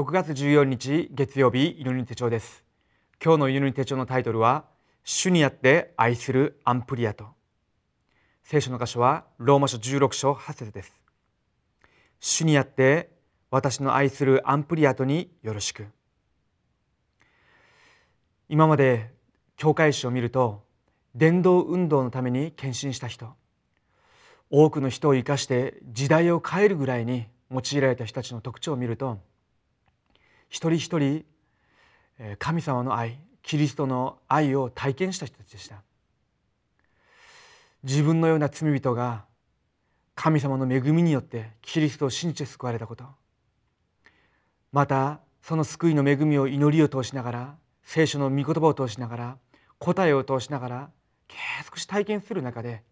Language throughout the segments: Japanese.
6月14日月曜日祈り手帳です。今日の祈り手帳のタイトルは主にあって愛するアンプリアト聖書の箇所はローマ書16章8節です。主にあって私の愛するアンプリアトによろしく。今まで教会史を見ると伝道運動のために献身した人。多くの人を生かして時代を変えるぐらいに用いられた人たちの特徴を見ると一人一人神様の愛キリストの愛を体験した人たちでした。自分のような罪人が神様の恵みによってキリストを信じて救われたこと。またその救いの恵みを祈りを通しながら聖書の御言葉を通しながら答えを通しながら継続し体験する中で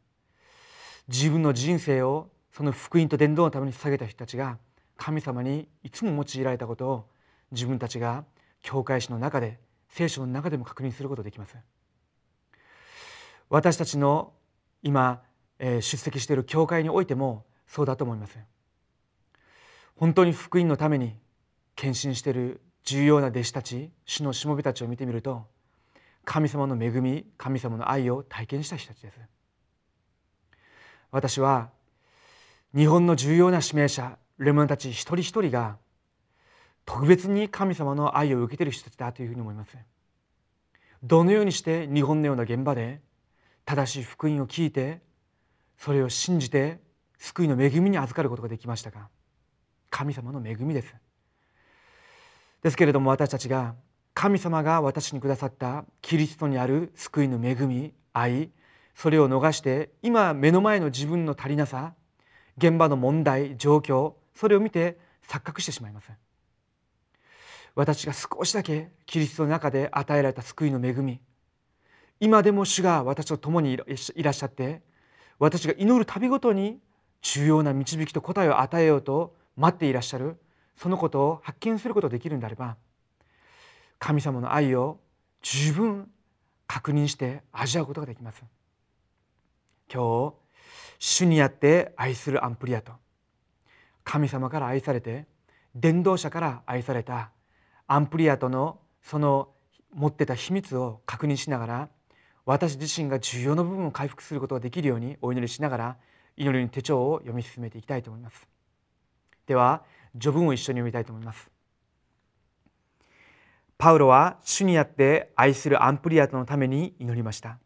自分の人生をその福音と伝道のために捧げた人たちが神様にいつも用いられたことを自分たちが教会史の中で聖書の中でも確認することができます。私たちの今出席している教会においてもそうだと思います。本当に福音のために献身している重要な弟子たち主のしもべたちを見てみると神様の恵み神様の愛を体験した人たちです。私は日本の重要な指名者レモンたち一人一人が特別に神様の愛を受けている人たちだというふうに思います。どのようにして日本のような現場で正しい福音を聞いてそれを信じて救いの恵みに預かることができましたか？神様の恵みです。ですけれども私たちが神様が私にくださったキリストにある救いの恵み愛それを逃して今目の前の自分の足りなさ現場の問題状況それを見て錯覚してしまいます。私が少しだけキリストの中で与えられた救いの恵み。今でも主が私と共にいらっしゃって私が祈るたびごとに重要な導きと答えを与えようと待っていらっしゃる。そのことを発見することができるんであれば神様の愛を十分確認して味わうことができます。今日主にあって愛するアンプリアと神様から愛されて伝道者から愛されたアンプリアトのその持ってた秘密を確認しながら私自身が重要な部分を回復することができるようにお祈りしながら祈りの手帳を読み進めていきたいと思います。では序文を一緒に読みたいと思います。パウロは主にあって愛するアンプリアトのために祈りました。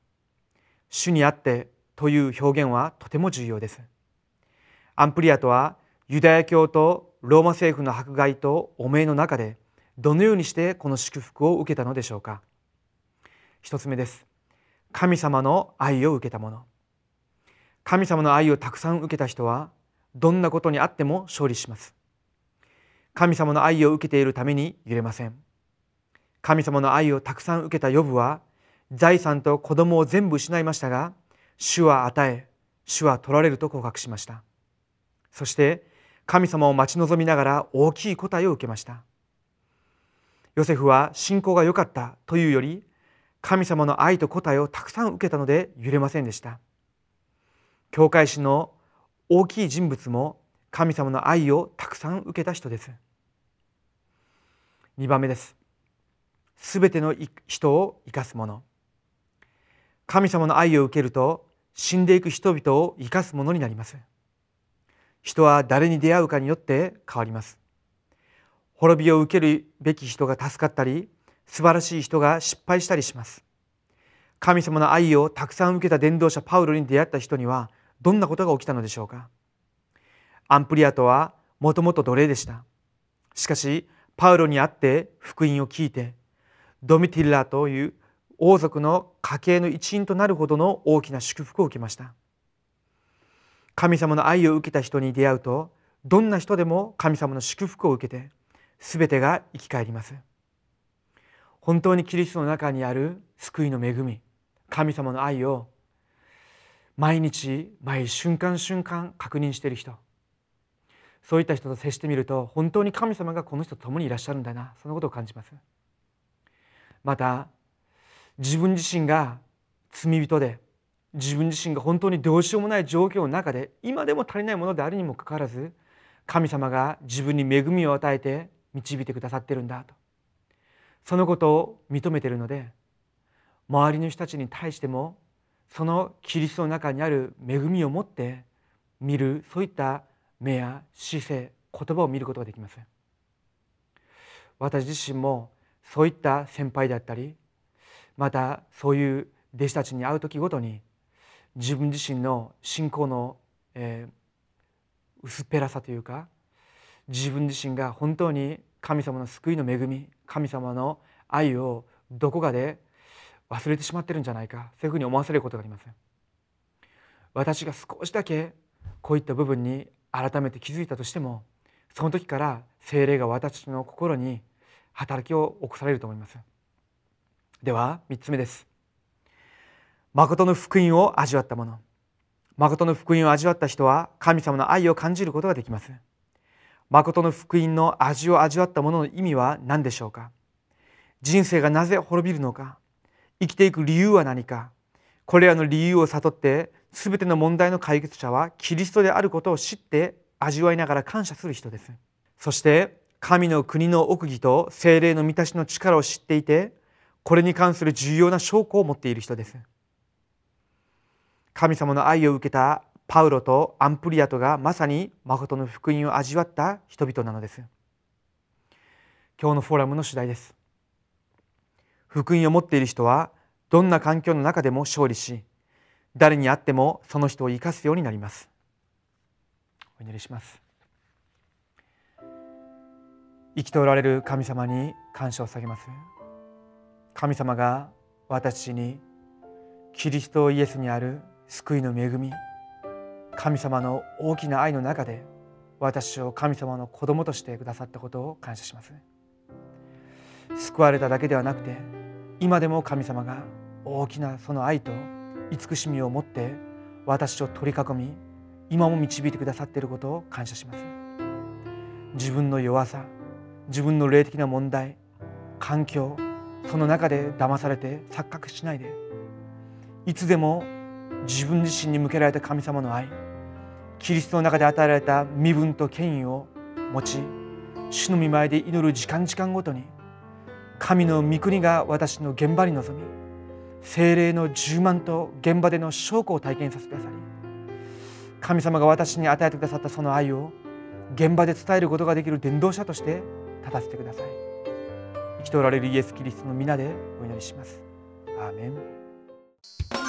主にあってという表現はとても重要です。アンプリアトはユダヤ教とローマ政府の迫害と汚名の中でどのようにしてこの祝福を受けたのでしょうか？一つ目です。神様の愛を受けた者神様の愛をたくさん受けた人はどんなことにあっても勝利します。神様の愛を受けているために揺れません。神様の愛をたくさん受けたヨブは財産と子供を全部失いましたが主は与え主は取られると告白しました。そして神様を待ち望みながら大きい答えを受けました。ヨセフは信仰が良かったというより神様の愛と答えをたくさん受けたので揺れませんでした。教会史の大きい人物も神様の愛をたくさん受けた人です。2番目です。すべての人を生かすもの。神様の愛を受けると死んでいく人々を生かすものになります。人は誰に出会うかによって変わります。滅びを受けるべき人が助かったり素晴らしい人が失敗したりします。神様の愛をたくさん受けた伝道者パウロに出会った人にはどんなことが起きたのでしょうか？アンプリアトはもともと奴隷でした。しかしパウロに会って福音を聞いてドミティッラという王族の家系の一員となるほどの大きな祝福を受けました。神様の愛を受けた人に出会うとどんな人でも神様の祝福を受けて全てが生き返ります。本当にキリストの中にある救いの恵み神様の愛を毎日毎瞬間瞬間確認している人。そういった人と接してみると本当に神様がこの人と共にいらっしゃるんだなそのことを感じます。また自分自身が罪人で自分自身が本当にどうしようもない状況の中で今でも足りないものであるにもかかわらず神様が自分に恵みを与えて導いてくださってるんだと。そのことを認めているので周りの人たちに対してもそのキリストの中にある恵みを持って見るそういった目や姿勢言葉を見ることができます。私自身もそういった先輩であったりまたそういう弟子たちに会う時ごとに自分自身の信仰の、えー、薄っぺらさというか自分自身が本当に神様の救いの恵み神様の愛をどこかで忘れてしまってるんじゃないかそういうふうに思わされることがあります私が少しだけこういった部分に改めて気づいたとしてもその時から精霊が私の心に働きを起こされると思います。では3つ目です。誠の福音を味わった者。誠の福音を味わった人は神様の愛を感じることができます。誠の福音の味を味わった者の意味は何でしょうか？人生がなぜ滅びるのか？生きていく理由は何か？これらの理由を悟って全ての問題の解決者はキリストであることを知って味わいながら感謝する人です。そして神の国の奥義と精霊の満たしの力を知っていてこれに関する重要な証拠を持っている人です。神様の愛を受けたパウロとアンプリアトがまさに誠の福音を味わった人々なのです。今日のフォーラムの主題です。福音を持っている人はどんな環境の中でも勝利し誰に会ってもその人を生かすようになります。お祈りします。生きておられる神様に感謝を下げます。神様が私にキリストイエスにある救いの恵み神様の大きな愛の中で私を神様の子供としてくださったことを感謝します。救われただけではなくて今でも神様が大きなその愛と慈しみを持って私を取り囲み今も導いてくださっていることを感謝します。自分の弱さ自分の霊的な問題環境その中で騙されて錯覚しないでいつでも自分自身に向けられた神様の愛キリストの中で与えられた身分と権威を持ち主の御前で祈る時間時間ごとに神の御国が私の現場に臨み精霊の充満と現場での証拠を体験させてくださり神様が私に与えてくださったその愛を現場で伝えることができる伝道者として立たせてください。生きておられるイエス・キリストの皆でお祈りします。アーメン。